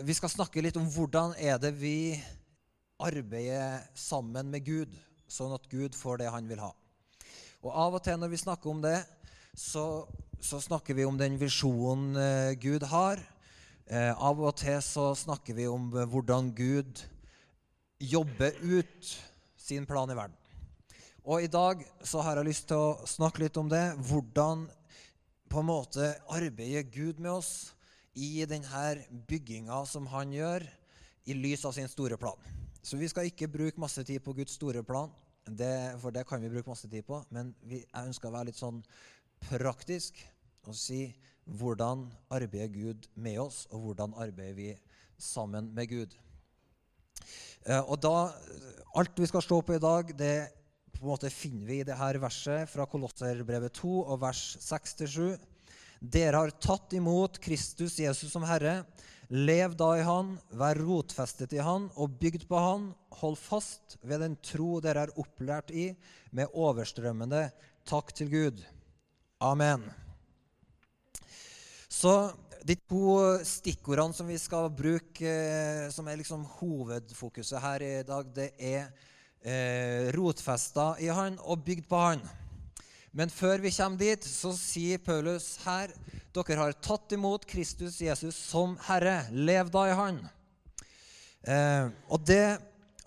vi skal snakke litt om hvordan er det vi arbeider sammen med Gud, sånn at Gud får det han vil ha. Og Av og til når vi snakker om det, så, så snakker vi om den visjonen eh, Gud har. Eh, av og til så snakker vi om eh, hvordan Gud jobber ut sin plan i verden. Og i dag så har jeg lyst til å snakke litt om det. Hvordan på en måte arbeider Gud med oss i denne bygginga som han gjør, i lys av sin store plan. Så vi skal ikke bruke masse tid på Guds store plan, det, for det kan vi bruke masse tid på. Men vi, jeg ønsker å være litt sånn praktisk og si hvordan arbeider Gud med oss, og hvordan arbeider vi sammen med Gud. Eh, og da, Alt vi skal stå på i dag, det på en måte finner vi i det her verset fra Kolosserbrevet 2 og vers 6-7. Dere har tatt imot Kristus Jesus som Herre. Lev da i Han, vær rotfestet i Han og bygd på Han. Hold fast ved den tro dere er opplært i, med overstrømmende takk til Gud. Amen. Så de to stikkordene som vi skal bruke, eh, som er liksom hovedfokuset her i dag, det er eh, rotfesta i Han og bygd på Han. Men før vi kommer dit, så sier Paulus her dere har tatt imot Kristus Jesus som Herre. Lev da i Han. Eh, og det,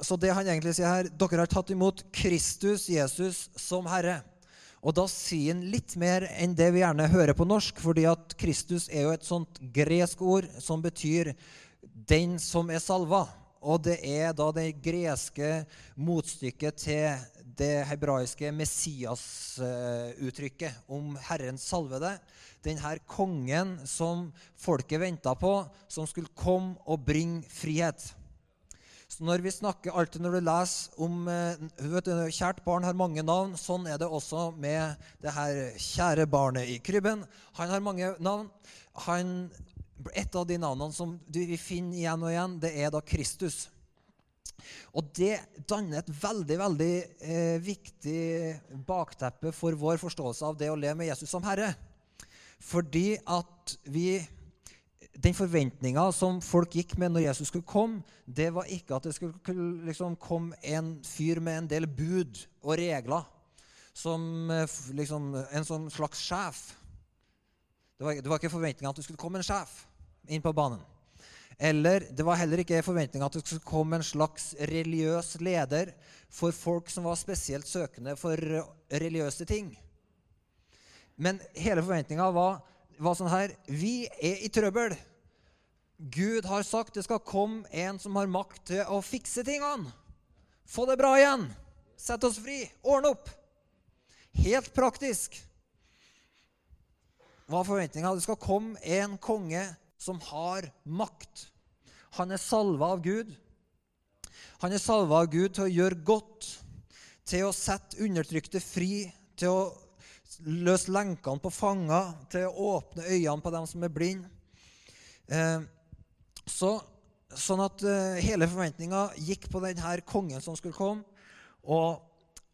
så det han egentlig sier her Dere har tatt imot Kristus Jesus som Herre. Og da sier han litt mer enn det vi gjerne hører på norsk, fordi at Kristus er jo et sånt gresk ord som betyr 'den som er salva'. Og det er da det greske motstykket til det hebraiske Messias-uttrykket om Herrens salvede. Denne kongen som folket venta på, som skulle komme og bringe frihet. Så når vi snakker alltid når du leser om vet du, Kjært barn har mange navn. Sånn er det også med det her kjære barnet i krybben. Han har mange navn. Han, et av de navnene som vi finner igjen og igjen, det er da Kristus. Og det danner et veldig veldig eh, viktig bakteppe for vår forståelse av det å leve med Jesus som Herre. Fordi at vi Den forventninga som folk gikk med når Jesus skulle komme, det var ikke at det skulle liksom komme en fyr med en del bud og regler. Som liksom en sånn slags sjef. Det var, det var ikke forventninga at det skulle komme en sjef inn på banen. Eller det var heller ikke forventninga at det skulle komme en slags religiøs leder for folk som var spesielt søkende for religiøse ting. Men hele forventninga var, var, sånn her Vi er i trøbbel. Gud har sagt det skal komme en som har makt til å fikse tingene. Få det bra igjen. Sett oss fri. Ordne opp. Helt praktisk var forventninga. Det skal komme en konge som har makt. Han er salva av Gud. Han er salva av Gud til å gjøre godt, til å sette undertrykte fri, til å løse lenkene på fanger, til å åpne øynene på dem som er blinde. Eh, så, sånn at eh, hele forventninga gikk på denne kongen som skulle komme. Og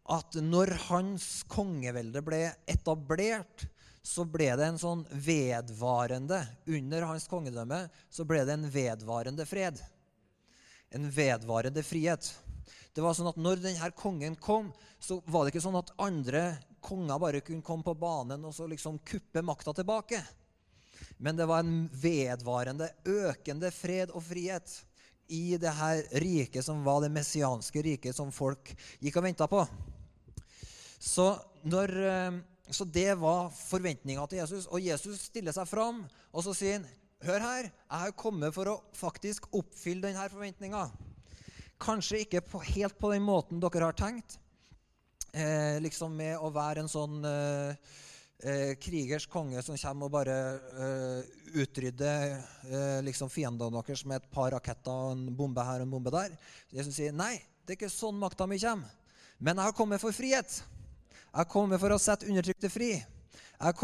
at når hans kongevelde ble etablert, så ble det en sånn vedvarende Under hans kongedømme så ble det en vedvarende fred. En vedvarende frihet. Det var sånn at Når denne kongen kom, så var det ikke sånn at andre konger bare kunne komme på banen og så liksom kuppe makta tilbake. Men det var en vedvarende, økende fred og frihet i det her riket som var det messianske riket som folk gikk og venta på. Så når så det var forventninga til Jesus. Og Jesus stiller seg fram og så sier han, Hør her, jeg har kommet for å faktisk oppfylle denne forventninga. Kanskje ikke på, helt på den måten dere har tenkt, eh, liksom med å være en sånn eh, eh, krigers konge som kommer og bare eh, utrydder eh, liksom fiendene deres med et par raketter og en bombe her og en bombe der. Jesus sier nei, det er ikke sånn makta mi kommer. Men jeg har kommet for frihet. Jeg er kommet for å sette undertrykte fri. Jeg,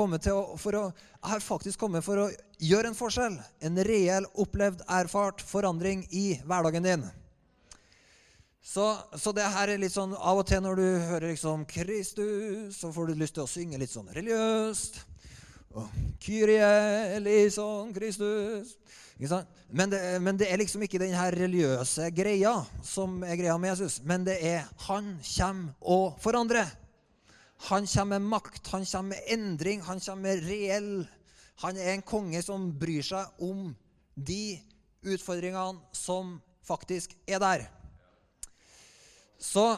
har faktisk kommet for å gjøre en forskjell. En reell, opplevd, erfart forandring i hverdagen din. Så, så, det her er litt sånn Av og til når du hører liksom Kristus, så får du lyst til å synge litt sånn religiøst. Og Kyrie, liksom Kristus. Men det, men det er liksom ikke den her religiøse greia som er greia med Jesus. Men det er han kommer og forandrer. Han kommer med makt, han kommer med endring, han kommer med reell Han er en konge som bryr seg om de utfordringene som faktisk er der. Så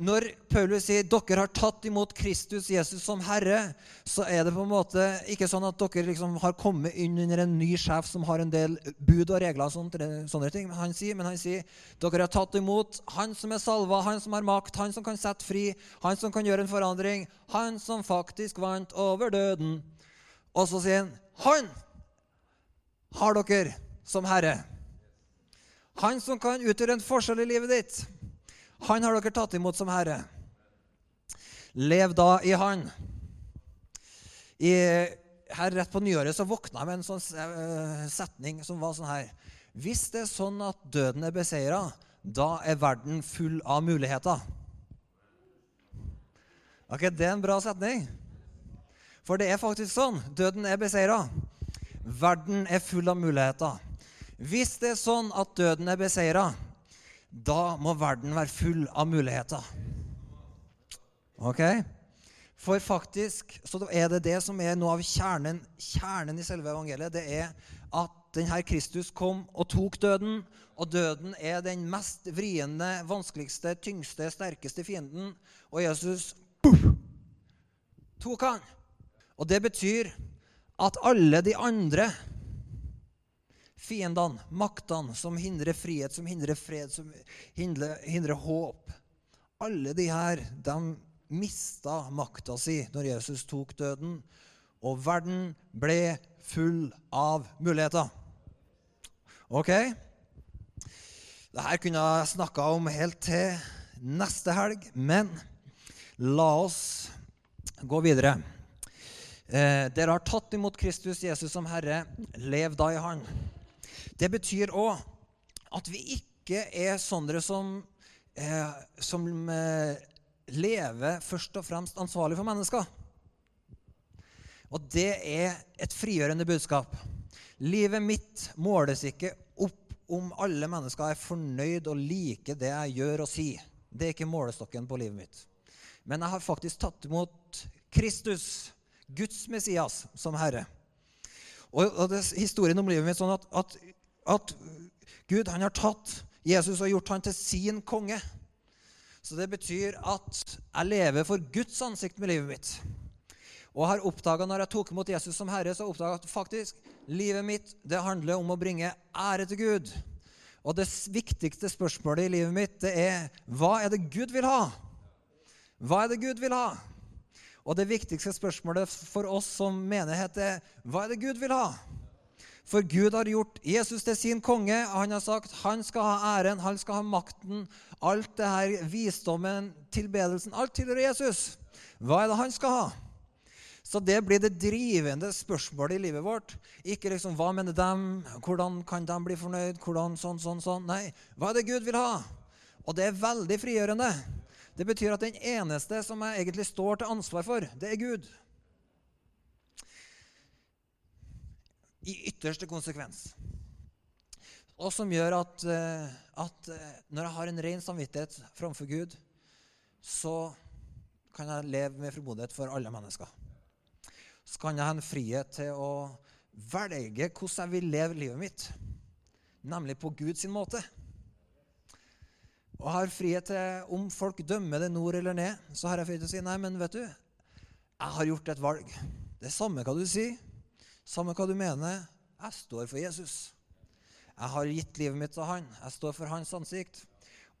når Paulus sier dere har tatt imot Kristus Jesus som Herre, så er det på en måte ikke sånn at dere liksom har kommet inn under en ny sjef som har en del bud og regler. og sånt, sånne ting. Han sier, men han sier dere har tatt imot Han som er salva, Han som har makt, Han som kan sette fri, Han som kan gjøre en forandring, Han som faktisk vant over døden. Og så sier han Han har dere som Herre. Han som kan utgjøre en forskjell i livet ditt. Han har dere tatt imot som Herre. Lev da i Han. I, her Rett på nyåret så våkna jeg med en sånn uh, setning som var sånn her Hvis det er sånn at døden er beseira, da er verden full av muligheter. Ok, Det er en bra setning. For det er faktisk sånn. Døden er beseira. Verden er full av muligheter. Hvis det er sånn at døden er beseira, da må verden være full av muligheter. Ok? For faktisk så er det det som er noe av kjernen, kjernen i selve evangeliet. Det er at denne Kristus kom og tok døden. Og døden er den mest vriende, vanskeligste, tyngste, sterkeste fienden. Og Jesus puff, tok han. Og det betyr at alle de andre fiendene, maktene som hindrer frihet, som hindrer fred, som hindrer, hindrer håp Alle de her de mista makta si når Jesus tok døden, og verden ble full av muligheter. Ok? Dette kunne jeg snakka om helt til neste helg, men la oss gå videre. Eh, dere har tatt imot Kristus Jesus som Herre. Lev da i Han. Det betyr òg at vi ikke er sånne som, eh, som eh, lever først og fremst ansvarlig for mennesker. Og det er et frigjørende budskap. Livet mitt måles ikke opp om alle mennesker er fornøyd og liker det jeg gjør og sier. Det er ikke målestokken på livet mitt. Men jeg har faktisk tatt imot Kristus, Guds Messias, som Herre. Og, og det, historien om livet mitt sånn at, at at Gud han har tatt Jesus og gjort han til sin konge. Så det betyr at jeg lever for Guds ansikt med livet mitt. Og har oppdaget, når jeg tok imot Jesus som Herre, så oppdaga at faktisk livet mitt det handler om å bringe ære til Gud. Og det viktigste spørsmålet i livet mitt det er hva er det Gud vil ha? Hva er det Gud vil ha? Og det viktigste spørsmålet for oss som menighet er hva er det Gud vil ha? For Gud har gjort Jesus til sin konge. Han har sagt han skal ha æren, han skal ha makten. Alt det her, visdommen, tilbedelsen, alt tilhører Jesus. Hva er det han skal ha? Så det blir det drivende spørsmålet i livet vårt. Ikke liksom hva mener dem, hvordan kan de bli fornøyd, hvordan sånn, sånn, sånn. Nei, hva er det Gud vil ha? Og det er veldig frigjørende. Det betyr at den eneste som jeg egentlig står til ansvar for, det er Gud. I ytterste konsekvens. Og som gjør at, eh, at, eh, når jeg har en ren samvittighet framfor Gud, så kan jeg leve med frimodighet for alle mennesker. Så kan jeg ha en frihet til å velge hvordan jeg vil leve livet mitt, nemlig på Guds måte. Og har frihet til, om folk dømmer det nord eller ned, så har jeg frihet til å si nei, men vet du, jeg har gjort et valg. Det er samme hva du sier. Samme hva du mener, jeg står for Jesus. Jeg har gitt livet mitt til han. Jeg står for hans ansikt.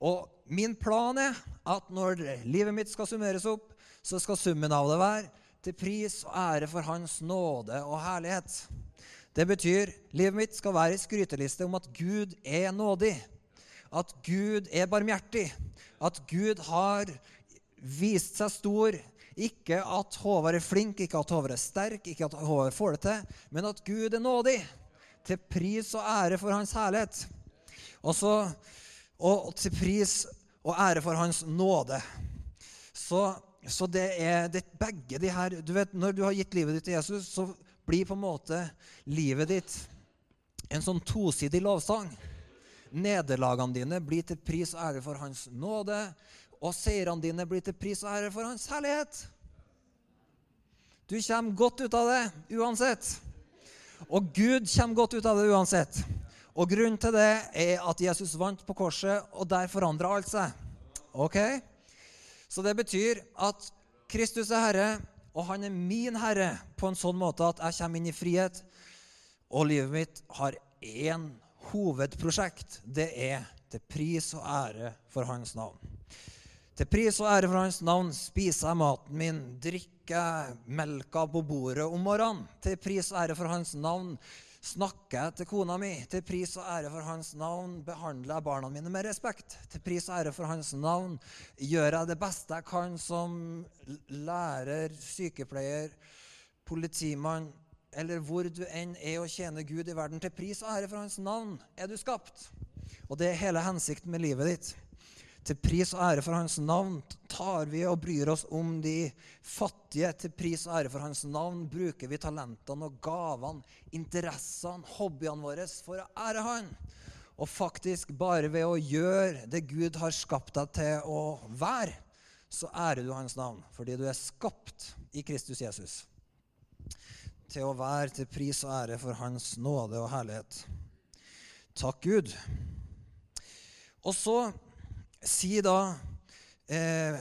Og min plan er at når livet mitt skal summeres opp, så skal summen av det være til pris og ære for Hans nåde og herlighet. Det betyr livet mitt skal være en skryteliste om at Gud er nådig. At Gud er barmhjertig. At Gud har vist seg stor ikke at Håvard er flink, ikke at Håvard er sterk, ikke at Håvard får det til, men at Gud er nådig, til pris og ære for Hans herlighet. Også, og til pris og ære for Hans nåde. Så, så det er det, begge de her du vet, Når du har gitt livet ditt til Jesus, så blir på en måte livet ditt en sånn tosidig lovsang. Nederlagene dine blir til pris og ære for Hans nåde, og seirene dine blir til pris og ære for Hans herlighet. Du kommer godt ut av det uansett. Og Gud kommer godt ut av det uansett. Og grunnen til det er at Jesus vant på korset, og der forandra alt seg. Ok? Så det betyr at Kristus er Herre, og han er min Herre på en sånn måte at jeg kommer inn i frihet, og livet mitt har én hovedprosjekt. Det er til pris og ære for Hans navn. Til pris og ære for Hans navn spiser jeg maten min, drikker melka på bordet om morgenen. Til pris og ære for Hans navn snakker jeg til kona mi. Til pris og ære for Hans navn behandler jeg barna mine med respekt. Til pris og ære for Hans navn gjør jeg det beste jeg kan som lærer, sykepleier, politimann eller hvor du enn er å tjene Gud i verden. Til pris og ære for Hans navn er du skapt. Og det er hele hensikten med livet ditt. Til pris og ære for Hans navn tar vi og bryr oss om de fattige. Til pris og ære for Hans navn bruker vi talentene og gavene, interessene, hobbyene våre for å ære Han. Og faktisk, bare ved å gjøre det Gud har skapt deg til å være, så ærer du Hans navn. Fordi du er skapt i Kristus Jesus. Til å være til pris og ære for Hans nåde og herlighet. Takk, Gud. Og så sier da eh,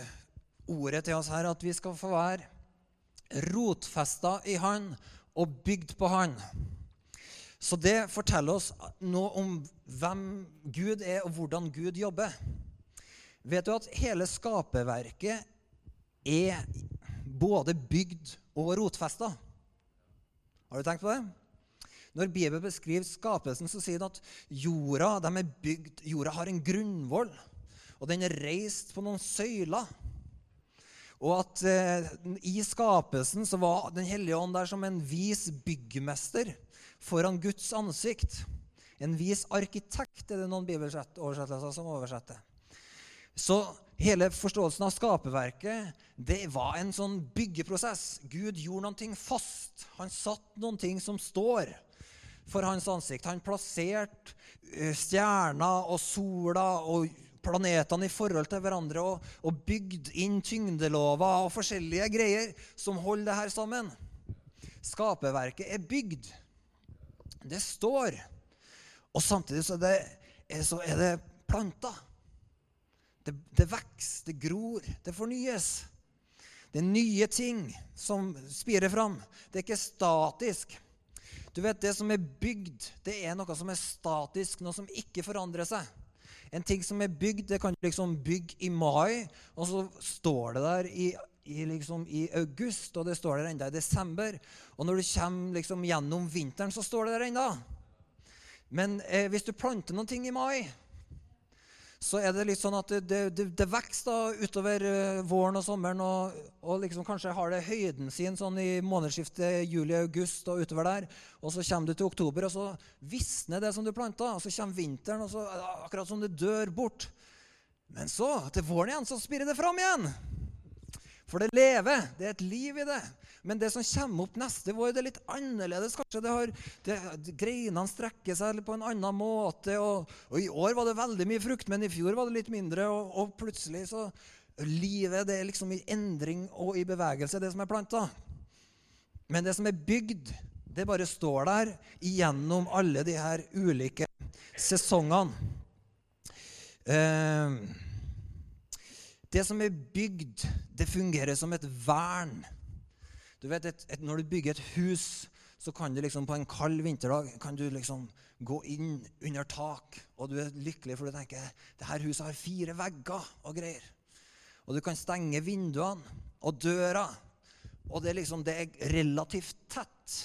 ordet til oss her at vi skal få være rotfesta i Han og bygd på Han. Så det forteller oss noe om hvem Gud er, og hvordan Gud jobber. Vet du at hele skaperverket er både bygd og rotfesta? Har du tenkt på det? Når Bibelen beskriver skapelsen, så sier den at jorda, bygd, jorda har en grunnvoll og den er reist på noen søyler. Og at eh, i skapelsen så var Den hellige ånd der som en vis byggmester foran Guds ansikt. En vis arkitekt er det noen bibeloversettelser som oversetter. Så hele forståelsen av skaperverket det var en sånn byggeprosess. Gud gjorde noen ting fast. Han satt noen ting som står for hans ansikt. Han plasserte eh, stjerner og sola og planetene i forhold til hverandre og, og bygd inn tyngdelover og forskjellige greier som holder det her sammen. Skaperverket er bygd. Det står. Og samtidig så er det, så er det planter. Det, det vokser, det gror, det fornyes. Det er nye ting som spirer fram. Det er ikke statisk. Du vet, Det som er bygd, det er noe som er statisk, noe som ikke forandrer seg. En ting som er bygd, det kan liksom bygge i mai, og så står det der i, i, liksom, i august, og det står der enda i desember. Og når du kommer liksom gjennom vinteren, så står det der enda. Men eh, hvis du planter noen ting i mai, så er det litt sånn at det, det, det vokser utover uh, våren og sommeren. Og, og liksom kanskje har det høyden sin sånn i månedsskiftet juli-august og utover der. Og så kommer du til oktober, og så visner det som du planta. Og så kommer vinteren, og så akkurat som det dør bort. Men så, til våren igjen, så spirer det fram igjen. For det lever. Det er et liv i det. Men det som kommer opp neste vår, det er litt annerledes. kanskje. Det har, det, Greinene strekker seg på en annen måte. Og, og, I år var det veldig mye frukt, men i fjor var det litt mindre. Og, og plutselig så Livet det er liksom i endring og i bevegelse, det som er planta. Men det som er bygd, det bare står der gjennom alle de her ulike sesongene. Eh, det som er bygd, det fungerer som et vern. Du vet, et, et, Når du bygger et hus, så kan du liksom på en kald vinterdag kan du liksom gå inn under tak, og du er lykkelig for du tenker det her huset har fire vegger og greier. Og du kan stenge vinduene og døra, og det er liksom, det er relativt tett.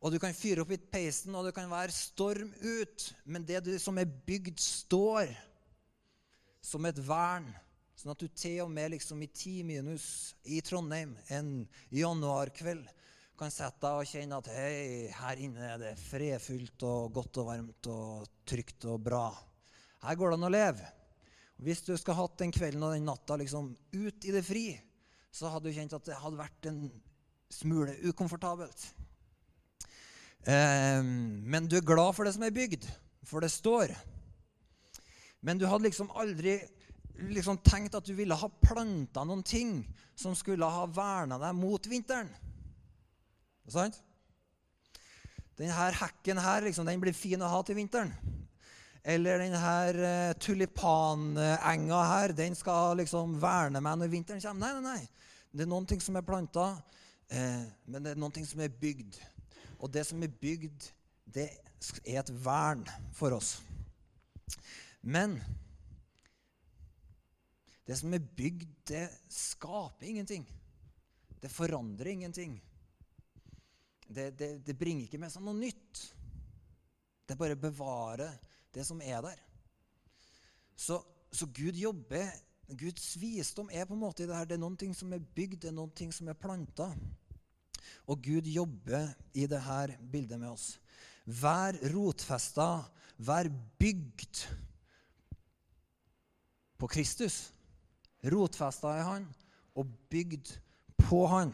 Og du kan fyre opp i peisen, og det kan være storm ut, men det som er bygd, står som et vern Sånn at du til og med liksom i ti minus i Trondheim en januarkveld kan sette deg og kjenne at hei, her inne er det fredfullt og godt og varmt og trygt og bra. Her går det an å leve. Hvis du skulle hatt den kvelden og den natta liksom ut i det fri, så hadde du kjent at det hadde vært en smule ukomfortabelt. Um, men du er glad for det som er bygd, for det står. Men du hadde liksom aldri liksom tenkt at du ville ha planta noen ting som skulle ha verna deg mot vinteren. Er det Sant? Denne hekken her liksom, den blir fin å ha til vinteren. Eller denne uh, tulipanenga her, den skal liksom verne meg når vinteren kommer. Nei, nei, nei. Det er noen ting som er planta, eh, men det er noen ting som er bygd. Og det som er bygd, det er et vern for oss. Men det som er bygd, det skaper ingenting. Det forandrer ingenting. Det, det, det bringer ikke med seg noe nytt. Det bare bevarer det som er der. Så, så Gud jobber Guds visdom er på en måte i det her. Det er noen ting som er bygd, det er noen ting som er planta. Og Gud jobber i det her bildet med oss. Vær rotfesta, vær bygd på Kristus. Rotfesta i Han og bygd på Han.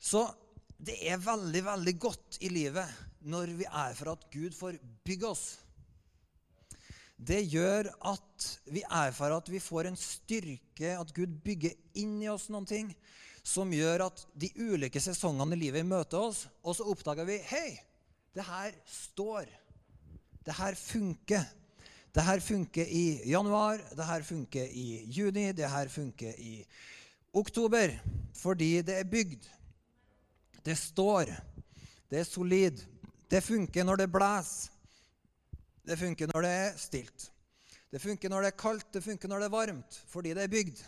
Så det er veldig, veldig godt i livet når vi er for at Gud får bygge oss. Det gjør at vi erfarer at vi får en styrke, at Gud bygger inn i oss noen ting som gjør at de ulike sesongene i livet møter oss, og så oppdager vi Hei, det her står. Det her funker. Det her funker i januar, det her funker i juni, det her funker i oktober. Fordi det er bygd. Det står. Det er solid. Det funker når det blåser. Det funker når det er stilt. Det funker når det er kaldt, det funker når det er varmt, fordi det er bygd.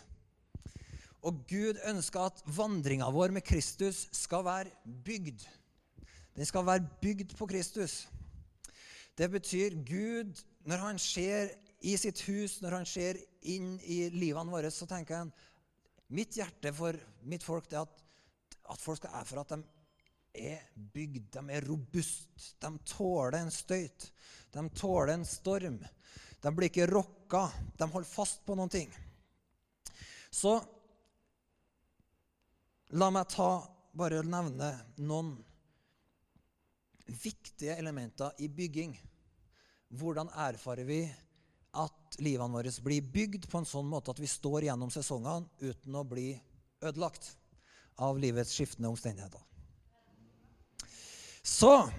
Og Gud ønsker at vandringa vår med Kristus skal være bygd. Den skal være bygd på Kristus. Det betyr Gud, når han ser i sitt hus, når han ser inn i livene våre, så tenker han Mitt hjerte for mitt folk det er at, at folk skal erfare at de er bygd, de er robuste. De tåler en støyt. De tåler en storm. De blir ikke rokka. De holder fast på noen ting. Så La meg ta, bare nevne noen viktige elementer i bygging. Hvordan erfarer vi at livene våre blir bygd på en sånn måte at vi står gjennom sesongene uten å bli ødelagt av livets skiftende omstendigheter? Så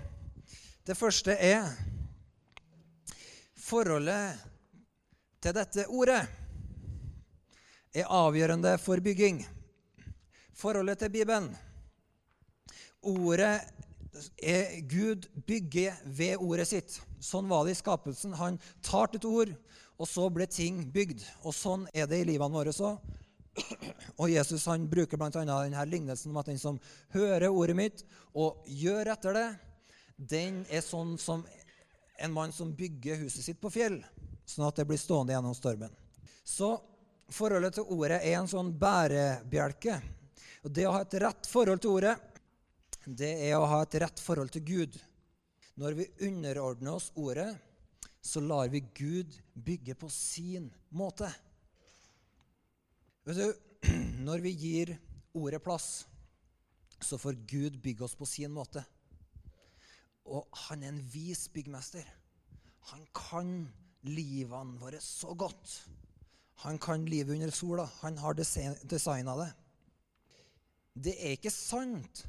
det første er forholdet til dette ordet er avgjørende for bygging. Forholdet til Bibelen. Ordet er Gud bygger ved ordet sitt. Sånn var det i skapelsen. Han tar et ord, og så ble ting bygd. Og sånn er det i livene våre så. Og Jesus han bruker bl.a. denne lignelsen om at den som hører ordet mitt og gjør etter det, den er sånn som en mann som bygger huset sitt på fjell, sånn at det blir stående gjennom stormen. Så forholdet til ordet er en sånn bærebjelke og Det å ha et rett forhold til ordet, det er å ha et rett forhold til Gud. Når vi underordner oss ordet, så lar vi Gud bygge på sin måte. Vet du, Når vi gir ordet plass, så får Gud bygge oss på sin måte. Og han er en vis byggmester. Han kan livene våre så godt. Han kan livet under sola. Han har designa det. Det er ikke sant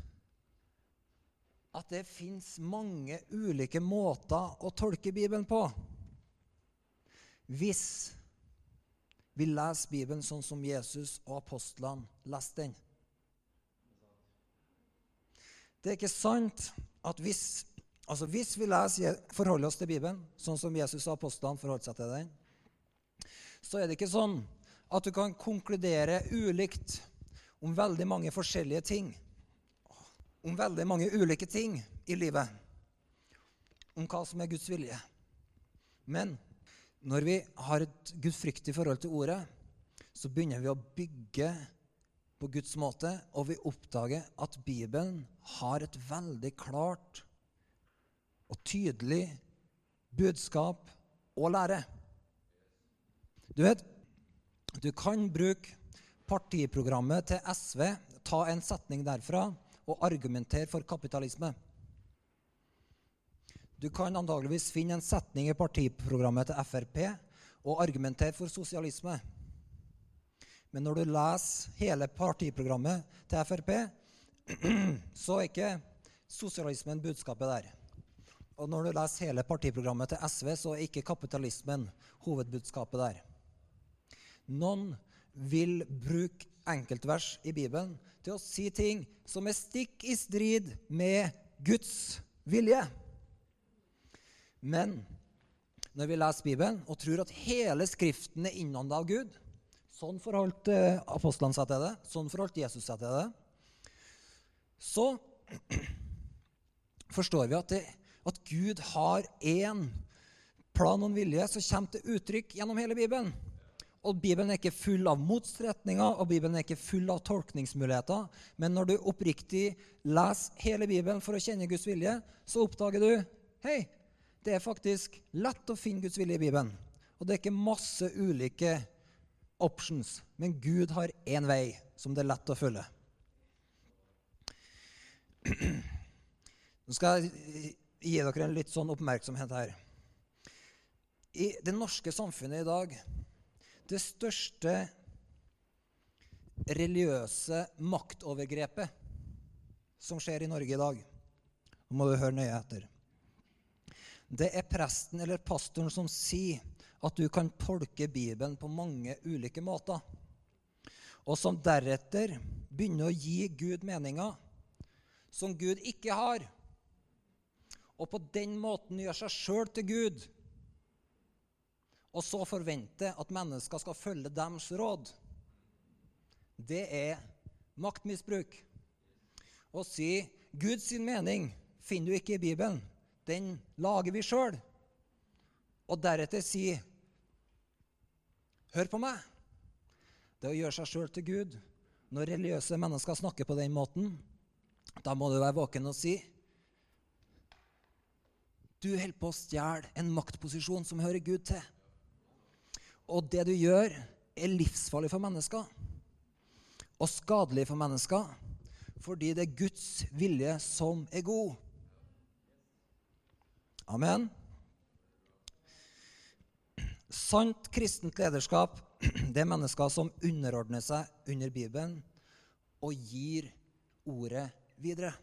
at det fins mange ulike måter å tolke Bibelen på. Hvis vi leser Bibelen sånn som Jesus og apostlene leste den. Det er ikke sant at hvis, altså hvis vi leser, forholder oss til Bibelen sånn som Jesus og apostlene forholdt seg til den, så er det ikke sånn at du kan konkludere ulikt om veldig mange forskjellige ting. Om veldig mange ulike ting i livet. Om hva som er Guds vilje. Men når vi har et gudfryktig forhold til ordet, så begynner vi å bygge på Guds måte, og vi oppdager at Bibelen har et veldig klart og tydelig budskap og lære. Du vet, du kan bruke partiprogrammet til SV, ta en setning derfra og argumentere for kapitalisme. Du kan antageligvis finne en setning i partiprogrammet til Frp og argumentere for sosialisme. Men når du leser hele partiprogrammet til Frp, så er ikke sosialismen budskapet der. Og når du leser hele partiprogrammet til SV, så er ikke kapitalismen hovedbudskapet der. Noen vil bruke enkeltvers i Bibelen til å si ting som er stikk i strid med Guds vilje. Men når vi leser Bibelen og tror at hele Skriften er innånda av Gud Sånn forholdt eh, apostlene seg til det, sånn forholdt Jesus seg til det. Så forstår vi at, det, at Gud har én plan og en vilje som kommer til uttrykk gjennom hele Bibelen. Og Bibelen er ikke full av motstretninger og Bibelen er ikke full av tolkningsmuligheter. Men når du oppriktig leser hele Bibelen for å kjenne Guds vilje, så oppdager du hei, det er faktisk lett å finne Guds vilje i Bibelen. Og det er ikke masse ulike options. Men Gud har én vei som det er lett å følge. Nå skal jeg gi dere en litt sånn oppmerksomhet her. I det norske samfunnet i dag Det største religiøse maktovergrepet som skjer i Norge i dag Nå må du høre nøye etter. Det er presten eller pastoren som sier at du kan tolke Bibelen på mange ulike måter, og som deretter begynner å gi Gud meninger som Gud ikke har, og på den måten gjør seg sjøl til Gud, og så forvente at mennesker skal følge deres råd. Det er maktmisbruk. Å si Guds mening finner du ikke i Bibelen. Den lager vi sjøl. Og deretter si Hør på meg. Det å gjøre seg sjøl til Gud når religiøse mennesker snakker på den måten, da må du være våken og si Du holder på å stjele en maktposisjon som hører Gud til. Og det du gjør, er livsfarlig for mennesker og skadelig for mennesker fordi det er Guds vilje som er god. Amen. Sant kristent lederskap det er mennesker som underordner seg under Bibelen og gir ordet videre.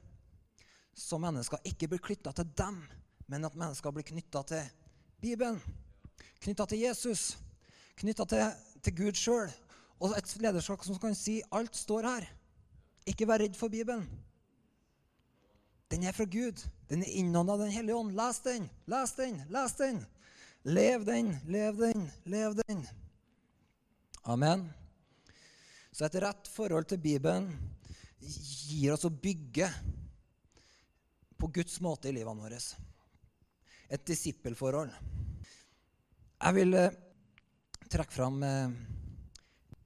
Så mennesker ikke blir knytta til dem, men at mennesker blir knytta til Bibelen. Knytta til Jesus. Knytta til, til Gud sjøl. Og et lederskap som kan si alt står her. Ikke vær redd for Bibelen. Den er fra Gud. Den er innånda Den hellige ånd. Les den, les den, les den. Lev den, lev den, lev den. Amen. Så et rett forhold til Bibelen gir oss å bygge på Guds måte i livene våre. Et disippelforhold. Jeg vil eh, trekke fram eh,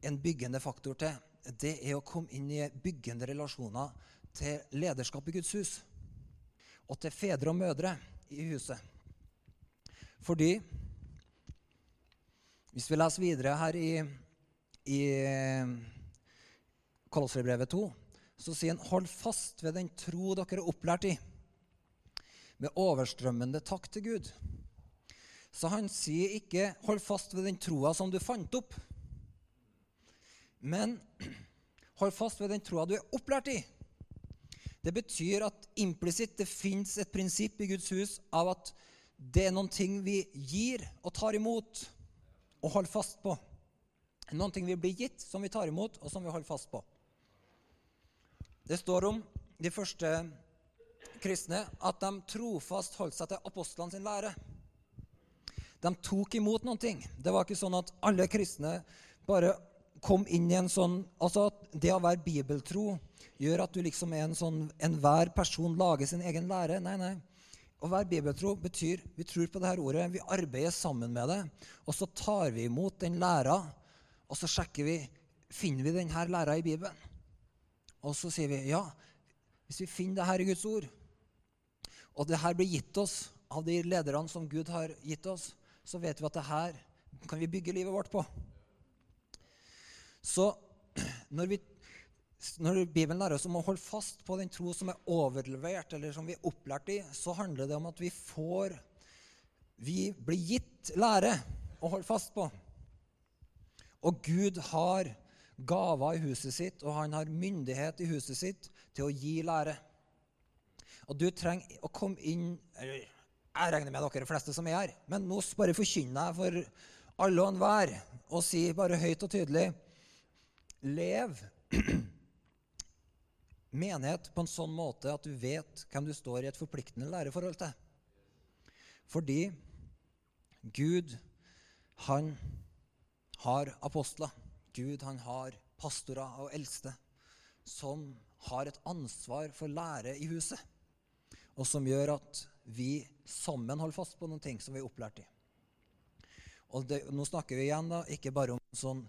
en byggende faktor til. Det er å komme inn i byggende relasjoner til lederskap i Guds hus. Og til fedre og mødre i huset. Fordi Hvis vi leser videre her i, i Kolosserbrevet 2, så sier han 'hold fast ved den tro dere er opplært i', med overstrømmende takk til Gud. Så han sier ikke 'hold fast ved den troa som du fant opp', men hold fast ved den troa du er opplært i. Det betyr at implisitt det fins et prinsipp i Guds hus av at det er noen ting vi gir og tar imot og holder fast på. Noen ting vi blir gitt, som vi tar imot, og som vi holder fast på. Det står om de første kristne at de trofast holdt seg til apostlene sin lære. De tok imot noen ting. Det var ikke sånn at alle kristne bare kom inn i en sånn Altså at det å være bibeltro gjør at du liksom er en sånn Enhver person lager sin egen lære. Nei, nei. Å være bibeltro betyr vi tror på dette ordet, vi arbeider sammen med det. Og så tar vi imot den læra, og så sjekker vi finner vi denne læra i Bibelen. Og så sier vi ja, hvis vi finner det her i Guds ord, og det her blir gitt oss av de lederne som Gud har gitt oss, så vet vi at det her kan vi bygge livet vårt på. Så når vi Når Bibelen lærer oss om å holde fast på den tro som er overlevert, eller som vi er opplært i, så handler det om at vi får Vi blir gitt lære å holde fast på. Og Gud har gaver i huset sitt, og han har myndighet i huset sitt til å gi lære. Og du trenger å komme inn Jeg regner med dere fleste som er her, men nå bare forkynner jeg for alle og enhver og sier bare høyt og tydelig Lev menighet på en sånn måte at du vet hvem du står i et forpliktende læreforhold til. Fordi Gud, han har apostler. Gud, han har pastorer og eldste som har et ansvar for lære i huset. Og som gjør at vi sammen holder fast på noen ting som vi er opplært i. Og det, Nå snakker vi igjen da, ikke bare om sånn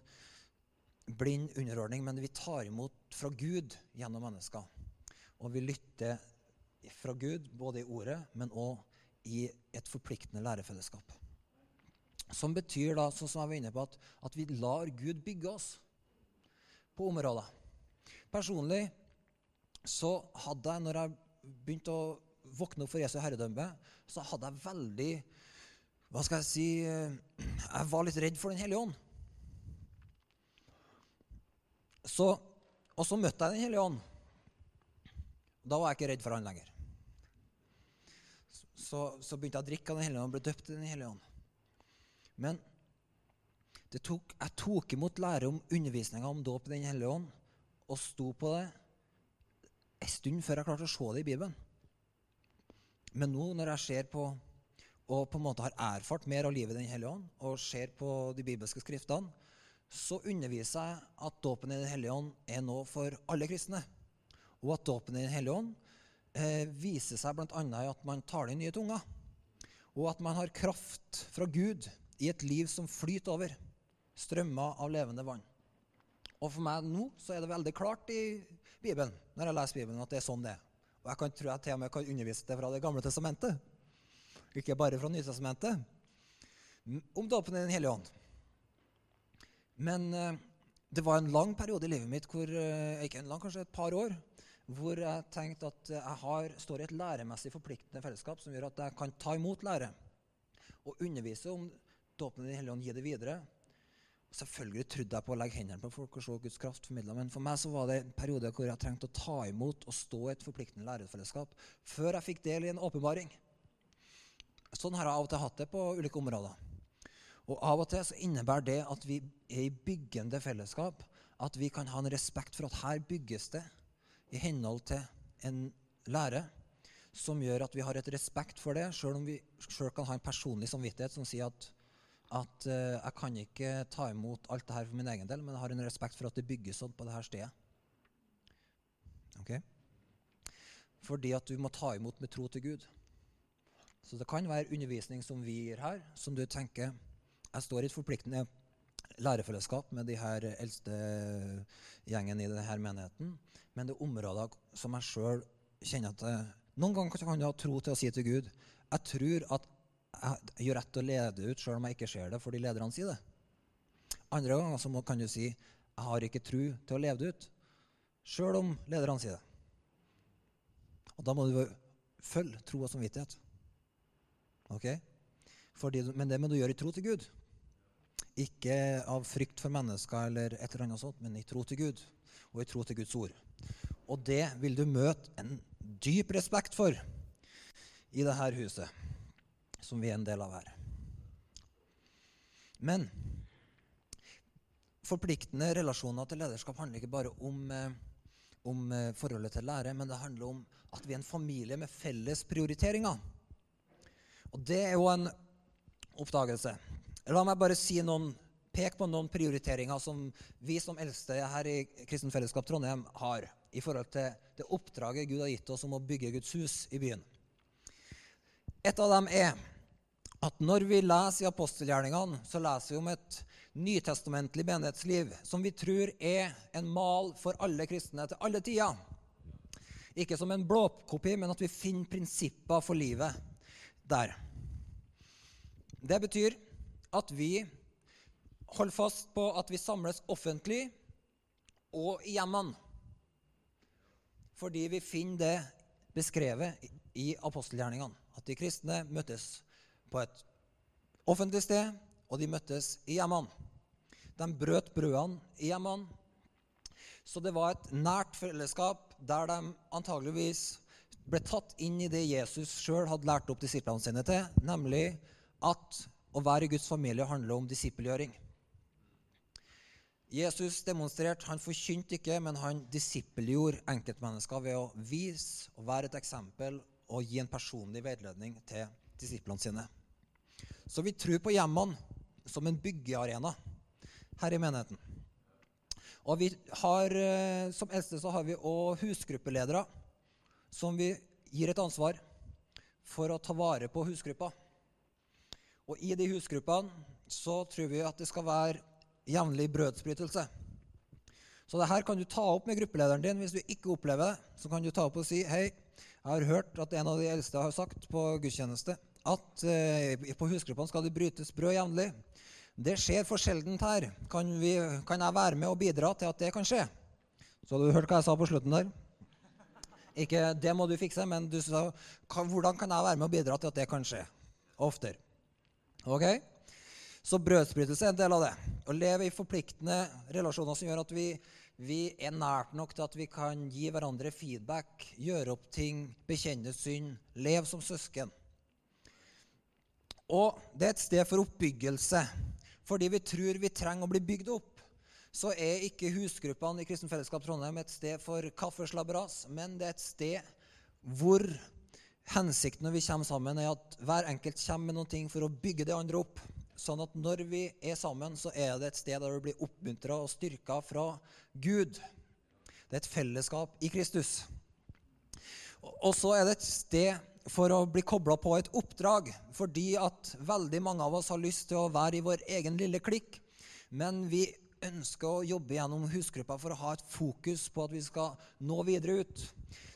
blind underordning, men vi tar imot fra Gud gjennom mennesker. Og vi lytter fra Gud både i ordet, men òg i et forpliktende lærefellesskap. Som betyr da, sånn som jeg var inne på, at, at vi lar Gud bygge oss på områder. Personlig så hadde jeg, når jeg begynte å våkne opp for Jesu herredømme, så hadde jeg veldig Hva skal jeg si Jeg var litt redd for Den hellige ånd. Så, og så møtte jeg Den hellige ånd. Da var jeg ikke redd for han lenger. Så, så begynte jeg å drikke av Den hellige ånd og ble døpt i Den hellige ånd. Men tok, jeg tok imot lære om undervisninga om dåp i Den hellige ånd og sto på det en stund før jeg klarte å se det i Bibelen. Men nå når jeg ser på og på en måte har erfart mer av livet i Den hellige ånd og ser på de bibelske skriftene, så underviser jeg at dåpen i Den hellige ånd er noe for alle kristne. Og at dåpen i Den hellige ånd eh, viser seg bl.a. i at man taler i nye tunger. Og at man har kraft fra Gud i et liv som flyter over. Strømmer av levende vann. Og for meg nå så er det veldig klart i Bibelen når jeg leser Bibelen, at det er sånn det er. Og jeg kan tro jeg til og med kan undervise det fra Det gamle testamentet. Ikke bare fra Nytestamentet. Om dåpen i Den hellige ånd. Men eh, det var en lang periode i livet mitt, hvor, eh, ikke en lang, kanskje et par år, hvor jeg tenkte at jeg har, står i et læremessig forpliktende fellesskap som gjør at jeg kan ta imot lære og undervise om dåpen i Den hellige ånd, gi det videre. Selvfølgelig trodde jeg på å legge hendene på folk og se Guds kraft formidla, men for meg så var det en periode hvor jeg trengte å ta imot og stå i et forpliktende lærerfellesskap før jeg fikk del i en åpenbaring. Sånn har jeg av og til hatt det på ulike områder. Og Av og til så innebærer det at vi er i byggende fellesskap, at vi kan ha en respekt for at her bygges det i henhold til en lære som gjør at vi har et respekt for det, sjøl om vi selv kan ha en personlig samvittighet som sier at, at uh, jeg kan ikke ta imot alt det her for min egen del, men jeg har en respekt for at det bygges sånn på det her stedet. Ok? Fordi at du må ta imot med tro til Gud. Så det kan være undervisning som vi gir her, som du tenker jeg står i et forpliktende lærefellesskap med de her eldste gjengen i denne menigheten. Men det er områder som jeg sjøl kjenner at Noen ganger kan jeg ha tro til å si til Gud jeg tror at jeg gjør rett til å lede ut sjøl om jeg ikke ser det fordi lederne sier det. Andre ganger så kan du si jeg har ikke tro til å leve det ut sjøl om lederne sier det. Og da må du følge tro og samvittighet. Ok? Fordi, men det må du gjøre i tro til Gud. Ikke av frykt for mennesker eller et eller annet sånt, men i tro til Gud og i tro til Guds ord. Og det vil du møte en dyp respekt for i dette huset, som vi er en del av her. Men forpliktende relasjoner til lederskap handler ikke bare om, eh, om eh, forholdet til lære, men det handler om at vi er en familie med felles prioriteringer. Og det er jo en oppdagelse. La meg bare si noen, peke på noen prioriteringer som vi som eldste her i Kristen Fellesskap Trondheim har i forhold til det oppdraget Gud har gitt oss om å bygge Guds hus i byen. Et av dem er at når vi leser i apostelgjerningene, så leser vi om et nytestamentlig menighetsliv som vi tror er en mal for alle kristne til alle tider. Ikke som en blåkopi, men at vi finner prinsipper for livet der. Det betyr at vi holder fast på at vi samles offentlig og i hjemmene. fordi vi finner det beskrevet i apostelgjerningene. At de kristne møttes på et offentlig sted, og de møttes i hjemmene. De brøt brødene i hjemmene. Så det var et nært fellesskap der de antageligvis ble tatt inn i det Jesus sjøl hadde lært opp disiplene sine til, nemlig at å være i Guds familie handler om disippelgjøring. Jesus demonstrerte, han forkynte ikke, men han disippelgjorde enkeltmennesker ved å vise og være et eksempel og gi en personlig veiledning til disiplene sine. Så vi tror på hjemmene som en byggearena her i menigheten. Og vi har, eh, Som eldste så har vi òg husgruppeledere som vi gir et ansvar for å ta vare på husgruppa. Og i de husgruppene så tror vi at det skal være jevnlig brødsbrytelse. Så det her kan du ta opp med gruppelederen din. Hvis du ikke opplever det, så kan du ta opp og si hei, jeg har hørt at en av de eldste har sagt på gudstjeneste at eh, på husgruppene skal det brytes brød jevnlig. Det skjer for sjeldent her. Kan, vi, kan, jeg være med og bidra til at det kan skje? Så du hørt hva jeg sa på slutten der? Ikke det må du fikse, men du sa hvordan kan jeg være med og bidra til at det kan skje? Oftere. Ok? Så brødsbrytelse er en del av det. Å leve i forpliktende relasjoner som gjør at vi, vi, er nært nok til at vi kan gi hverandre feedback, gjøre opp ting, bekjenne synd, leve som søsken. Og det er et sted for oppbyggelse. Fordi vi tror vi trenger å bli bygd opp, så er ikke husgruppene i Kristen Fellesskap Trondheim et sted for kaffeslabberas, men det er et sted hvor hensikten når vi kommer sammen, er at hver enkelt kommer med noe for å bygge det andre opp. Sånn at når vi er sammen, så er det et sted der du blir oppmuntra og styrka fra Gud. Det er et fellesskap i Kristus. Og så er det et sted for å bli kobla på et oppdrag, fordi at veldig mange av oss har lyst til å være i vår egen lille klikk, men vi ønsker å jobbe gjennom husgruppa for å ha et fokus på at vi skal nå videre ut.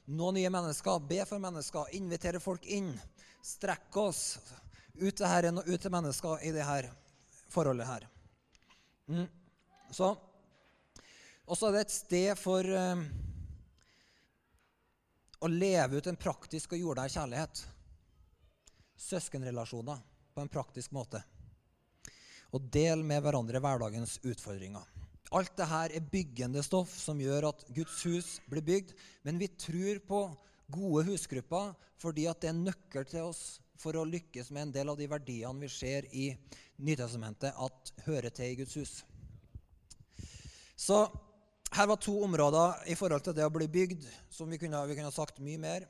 Nå nye mennesker, be for mennesker, invitere folk inn. Strekke oss ut til Herren og ut til mennesker i det her forholdet her. Mm. Så Og så er det et sted for um, å leve ut en praktisk og jordnær kjærlighet. Søskenrelasjoner på en praktisk måte. Og del med hverandre hverdagens utfordringer. Alt dette er byggende stoff som gjør at Guds hus blir bygd. Men vi tror på gode husgrupper fordi at det er nøkkel til oss for å lykkes med en del av de verdiene vi ser i Nytestamentet at hører til i Guds hus. Så her var to områder i forhold til det å bli bygd som vi kunne, vi kunne sagt mye mer.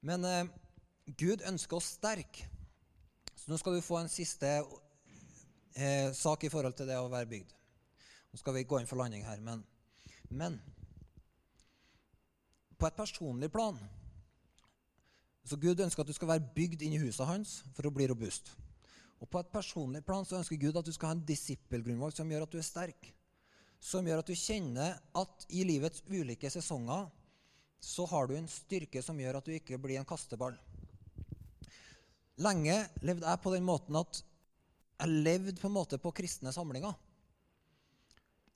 Men eh, Gud ønsker oss sterk. Så nå skal du få en siste eh, sak i forhold til det å være bygd. Nå skal vi gå inn for landing her, men, men på et personlig plan så Gud ønsker at du skal være bygd inn i huset hans for å bli robust. Og på et personlig plan så ønsker Gud at du skal ha en disippelgrunnvalg som gjør at du er sterk. Som gjør at du kjenner at i livets ulike sesonger så har du en styrke som gjør at du ikke blir en kasteball. Lenge levde jeg på den måten at jeg levde på en måte på kristne samlinger.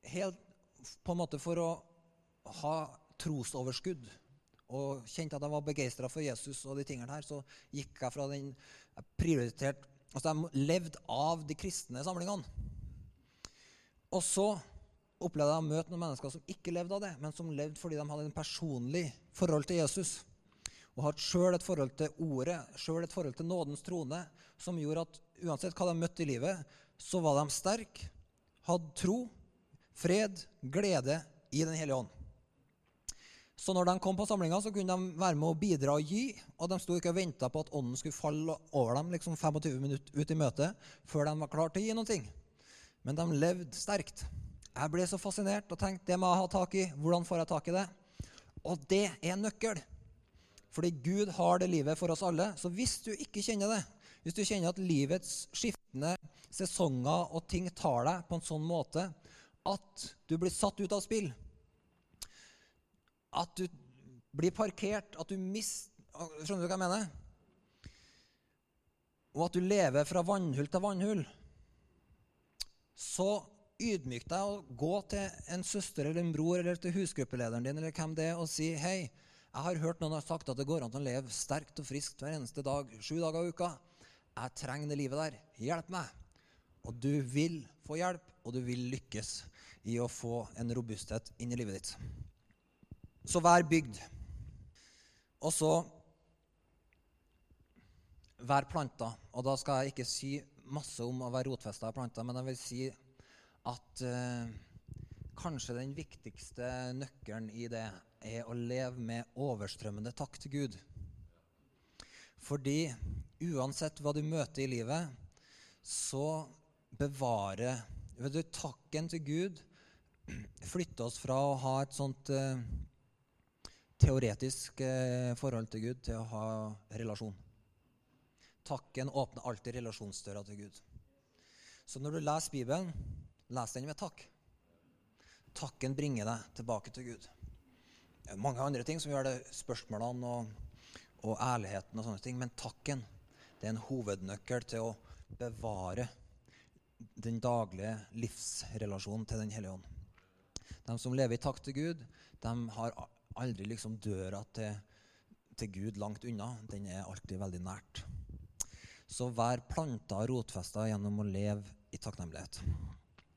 Helt på en måte for å ha trosoverskudd og kjente at jeg var begeistra for Jesus, og de tingene her, så gikk jeg fra den jeg prioriterte, altså Jeg levde av de kristne samlingene. Og så opplevde jeg å møte noen mennesker som ikke levde av det, men som levde fordi de hadde en personlig forhold til Jesus. Og hadde sjøl et forhold til ordet, sjøl et forhold til nådens trone, som gjorde at uansett hva de møtte i livet, så var de sterke, hadde tro, fred, glede i Den hellige ånd. Så når de kom på samlinga, så kunne de være med å bidra og gi. Og de sto ikke og venta på at ånden skulle falle over dem liksom 25 minutter ut i møtet før de var klare til å gi noe. Men de levde sterkt. Jeg ble så fascinert og tenkte det må jeg ha tak i. Hvordan får jeg tak i det? Og det er en nøkkel. Fordi Gud har det livet for oss alle. Så hvis du ikke kjenner det, hvis du kjenner at livets skiftende sesonger og ting tar deg på en sånn måte at du blir satt ut av spill, at du blir parkert, at du mister Skjønner du hva jeg mener? Og at du lever fra vannhull til vannhull. Så ydmyk deg og gå til en søster eller en bror eller til husgruppelederen din eller hvem det er, og si hei, Jeg har hørt noen har sagt at det går an å leve sterkt og friskt hver eneste dag, sju dager i uka. Jeg trenger det livet der. Hjelp meg. Og du vil få hjelp, og du vil lykkes i å få en robusthet inn i livet ditt. Så vær bygd. Og så vær planta. Og da skal jeg ikke si masse om å være rotfesta planta, men jeg vil si at eh, kanskje den viktigste nøkkelen i det er å leve med overstrømmende takk til Gud. Fordi uansett hva du møter i livet, så bevarer vet du, Takken til Gud flytter oss fra å ha et sånt eh, teoretisk eh, forhold til Gud til å ha relasjon. Takken åpner alltid relasjonsdøra til Gud. Så når du leser Bibelen, les den med takk. Takken bringer deg tilbake til Gud. Det er mange andre ting som gjør det, spørsmålene og, og ærligheten og sånne ting, men takken det er en hovednøkkel til å bevare den daglige livsrelasjonen til Den hellige ånd. De som lever i takt til Gud, de har aldri liksom døra til, til Gud langt unna. Den er alltid veldig nært. Så vær planta og rotfesta gjennom å leve i takknemlighet.